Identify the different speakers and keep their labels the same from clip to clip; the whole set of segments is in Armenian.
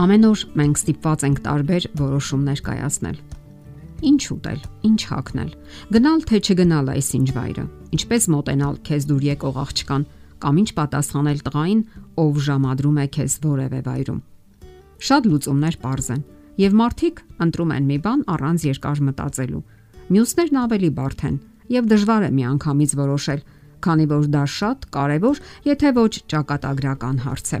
Speaker 1: Ամեն օր մենք ստիպված ենք տարբեր որոշումներ կայացնել։ Ինչ ուտել, ինչ հագնել, գնալ թե չգնալ այս ինչ վայրը, ինչպես մոտենալ քեզ դուր եկող աղջկան կամ ինչ պատասխանել տղային, ով ժամադրում է քեզ որևէ վայրում։ Շատ լուծումներ པարզ են, եւ մարդիկ ընտրում են մի բան առանց երկար մտածելու։ Մյուսներն ավելի բարդ են եւ դժվար է միանգամից որոշել, քանի որ դա շատ կարեւոր, եթե ոչ ճակատագրական հարց է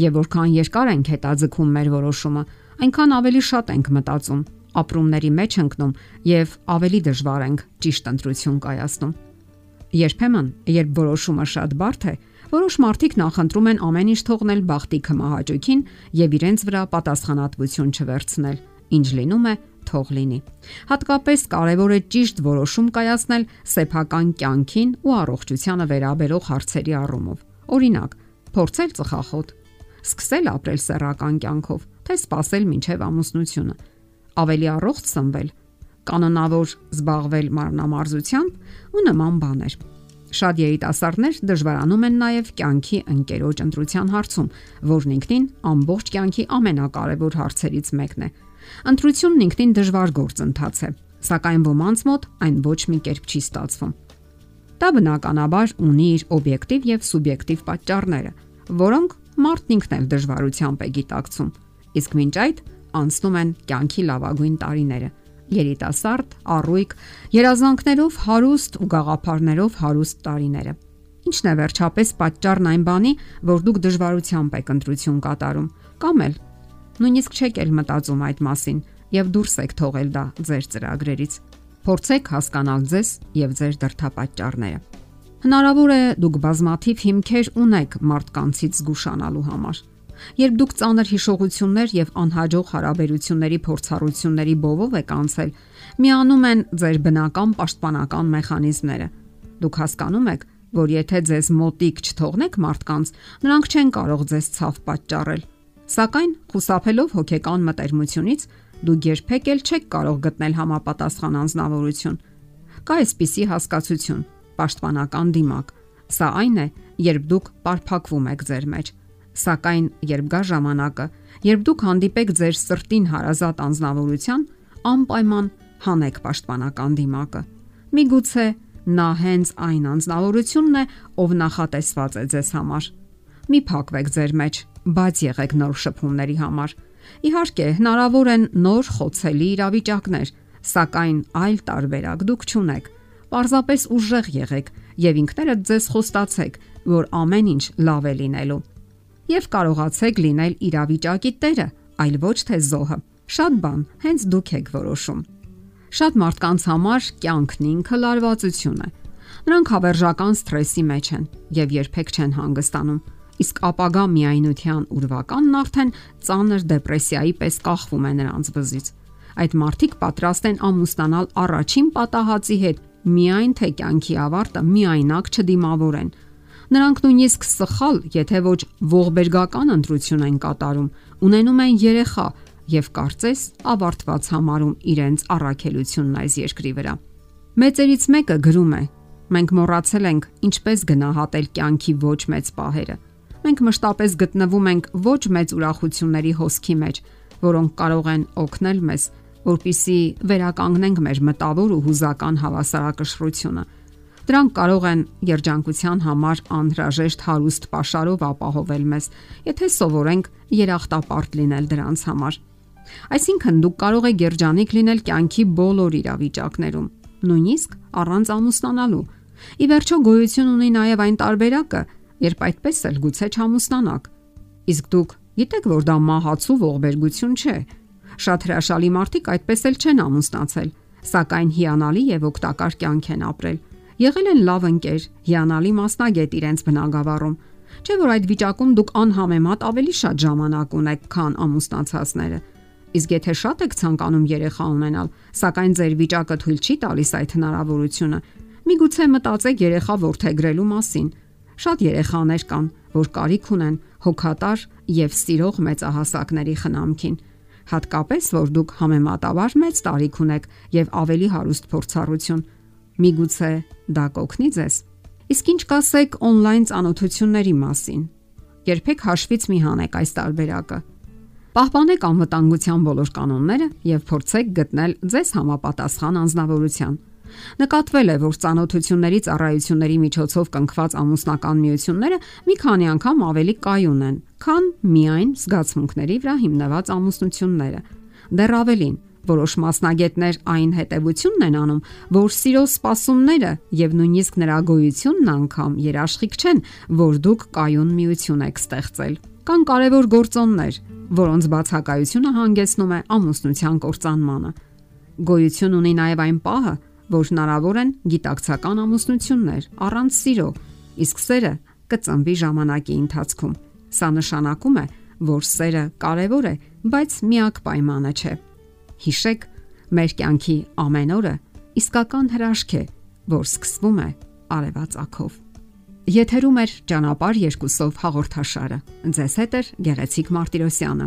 Speaker 1: եւ որքան երկար ենք հետաձգում մեր որոշումը, այնքան ավելի շատ ենք մտածում, ապրումների մեջ ընկնում եւ ավելի դժվար ենք ճիշտ ընտրություն կայացնում։ Երբեմն, երբ որոշումը շատ բարդ է, որոշ մարդիկ նախընտրում են ամեն ինչ թողնել բախտի կմահաճույքին եւ իրենց վրա պատասխանատվություն չվերցնել, ինչ լինում է թող լինի։ Հատկապես կարևոր է ճիշտ որոշում կայացնել սեփական կյանքին ու առողջությանը վերաբերող հարցերի առումով։ Օրինակ, փորձել ծխախոտ, սկսել ապրել սեռական կյանքով, թե սпасել մինչև ամուսնությունը, ավելի առողջ սնվել, կանոնավոր զբաղվել մարմնամարզությամբ ու նման բաներ։ Շատ երիտասարդներ դժվարանում են նաև կյանքի ընկերոջ ընտրության հարցում, որն ինքնին ամբողջ կյանքի ամենակարևոր հարցերից մեկն է։ Ընտրությունն ինքնին դժվար գործընթաց է, սակայն ոմանց մոտ այն ոչ մի կերպ չի ստացվում։ Դա բնականաբար ունի իր օբյեկտիվ եւ սուբյեկտիվ պատճառները, որոնք մարդն ինքն էլ դժվարությամբ է գիտակցում։ Իսկ մինչ այդ անցնում են կյանքի լավագույն տարիները։ Երիտասարդ, առույգ, երազանքներով հարուստ ու գաղափարներով հարուստ տարիները։ Ինչն է վերջապես պատճառն այն բանի, որ դուք դժվարությամբ եք ընտրություն կատարում, կամ էլ նույնիսկ չեք էլ մտածում այդ մասին եւ դուրս եք թողել դա ձեր ծրագրերից։ Փորձեք հասկանալ ձեզ եւ ձեր դրթապաճառները։ Հնարավոր է դուք բազմաթիվ հիմքեր ունեք մարդկանցից զգուշանալու համար։ Երբ դուք ծանր հիշողություններ եւ անհաջող հարաբերությունների փորձառությունների բովով եք անցել, միանում են ձեր բնական պաշտպանական մեխանիզմները։ Դուք հասկանում եք, որ եթե ձեզ մոտիկ չթողնեք մարդկանց, նրանք չեն կարող ձեզ ցավ պատճառել։ Սակայն խուսափելով հոգեկան մտերմությունից, դուք երբեք էլ չեք կարող գտնել համապատասխան անznավորություն։ Կա այսպիսի հասկացություն պաշտպանական դիմակ։ Սա այն է, երբ դուք պարփակվում եք ձեր մեջ։ Սակայն երբ գա ժամանակը, երբ դուք հանդիպեք ձեր սրտին հարազատ անznավորության, անպայման հանեք պաշտպանական դիմակը։ Միգուցե նա հենց այն անznավորությունն է, ով նախատեսված է ձեզ համար։ Մի փակվեք ձեր մեջ, բաց եղեք նոր շփումների համար։ Իհարկե, հնարավոր են նոր խոցելի իրավիճակներ, սակայն այլ տարբերակ դուք չունեք Պարզապես ուժեղ եղեք եւ ինքներդ ձեզ խոստացեք, որ ամեն ինչ լավ է լինելու։ Եվ կարողացեք լինել իրավիճակի տերը, այլ ոչ թե զոհը։ Շատ բան հենց դուք եք որոշում։ Շատ մարդկանց համար կյանքն ինքը լարվածություն է։ Նրանք հավերժական սթրեսի մեջ են եւ երբեք չեն հանգստանում իսկ ապագա միայնության ուրվականն արդեն ծանր դեպրեսիայի պես կախվում է նրանց վզից։ Այդ մարդիկ պատրաստ են ամուսնանալ առաջին պատահածի հետ միայն թե կյանքի ավարտը միայնակ չդիմավորեն։ Նրանք նույնիսկ սխալ, եթե ոչ ողբերգական ընտրություն են կատարում, ունենում են երեխա եւ կարծես ավարտված համարում իրենց առաքելությունն այս երկրի վրա։ Մեծերից մեկը գրում է. Մենք մոռացել ենք ինչպես գնահատել կյանքի ոչ մեծ պահերը։ Մենք մշտապես գտնվում ենք ոչ մեծ ուրախությունների հոսքի մեջ, որոնք կարող են օգնել մեզ որpիսի վերականգնենք մեր մտավոր ու հուզական հավասարակշռությունը։ Դրանք կարող են երջանկության համար անհրաժեշտ հարուստ pašարով ապահովել մեզ, եթե սովորենք երախտապարտ լինել դրանց համար։ Այսինքն դուք կարող եք երջանիկ լինել կյանքի բոլոր իրավիճակներում, նույնիսկ առանց ամուսնանալու։ Ի վերջո գոյություն ունի նաև այն տարբերակը, երբ այդպես էլ գուցե չամուսնանաք։ Իսկ դուք գիտեք, որ դա մահացու ողբերգություն չէ, Շատ հրաշալի մարդիկ այդպես էլ չեն ամուսնացել, սակայն հիանալի եւ օգտակար կյանք են ապրել։ Եղել են լավ ընկեր, հիանալի մասնագետ իրենց բնակավարում։ Չէ՞ որ այդ վիճակում դուք անհամեմատ ավելի շատ ժամանակ ունեք, քան ամուսնացածները։ Իսկ եթե շատ եք ցանկանում երեխա ունենալ, սակայն ձեր վիճակը թույլ չի տալիս այդ հնարավորությունը, միգուցե մտածեք երեխա ворթեգրելու մասին։ Շատ երեխաներ կան, որ կարիք ունեն հոգատար եւ սիրող մեծահասակների խնամքին հատկապես որ դուք համեմատաբար մեծ տարիք ունեք եւ ավելի հարուստ փորձառություն։ Միգուցե դա կօգնի ձեզ։ Իսկ ինչ կասեք on-line ծանոթությունների մասին։ Երբեք հաշվից մի հանեք այս տարբերակը։ Պահպանեք անվտանգության բոլոր կանոնները եւ փորձեք գտնել ձեզ համապատասխան անznավորություն։ Նկատվել է, որ ցանոթությունների ծառայությունների միջոցով կնքված ամուսնական միությունները մի քանի անգամ ավելի կայուն են, քան միայն զգացմունքների վրա հիմնված ամուսնությունները։ Դեռ ավելին, որոշ մասնագետներ այն հետևությունն են անում, որ սիրո սпасումները եւ նույնիսկ նրա գոյությունն անգամ երաշխիք չեն, որ դուք կայուն միություն եք ստեղծել։ Կան կարևոր գործոններ, որոնց բացակայությունը հանգեցնում է ամուսնության կործանմանը։ Գոյություն ունի նաև այն պահը, որ հնարավոր են գիտակցական ամուսնություններ առանց սիրո, իսկ սերը կծնվի ժամանակի ընթացքում։ Սա նշանակում է, որ սերը կարևոր է, բայց միակ պայմանը չէ։ Հիշեք, մեր կյանքի ամեն օրը իսկական հրաշք է, որ սկսվում է արևածագով։ Եթերում է ճանապար երկուսով հաղորդաշարը։ Ձեզ հետ է Գեղեցիկ Մարտիրոսյանը։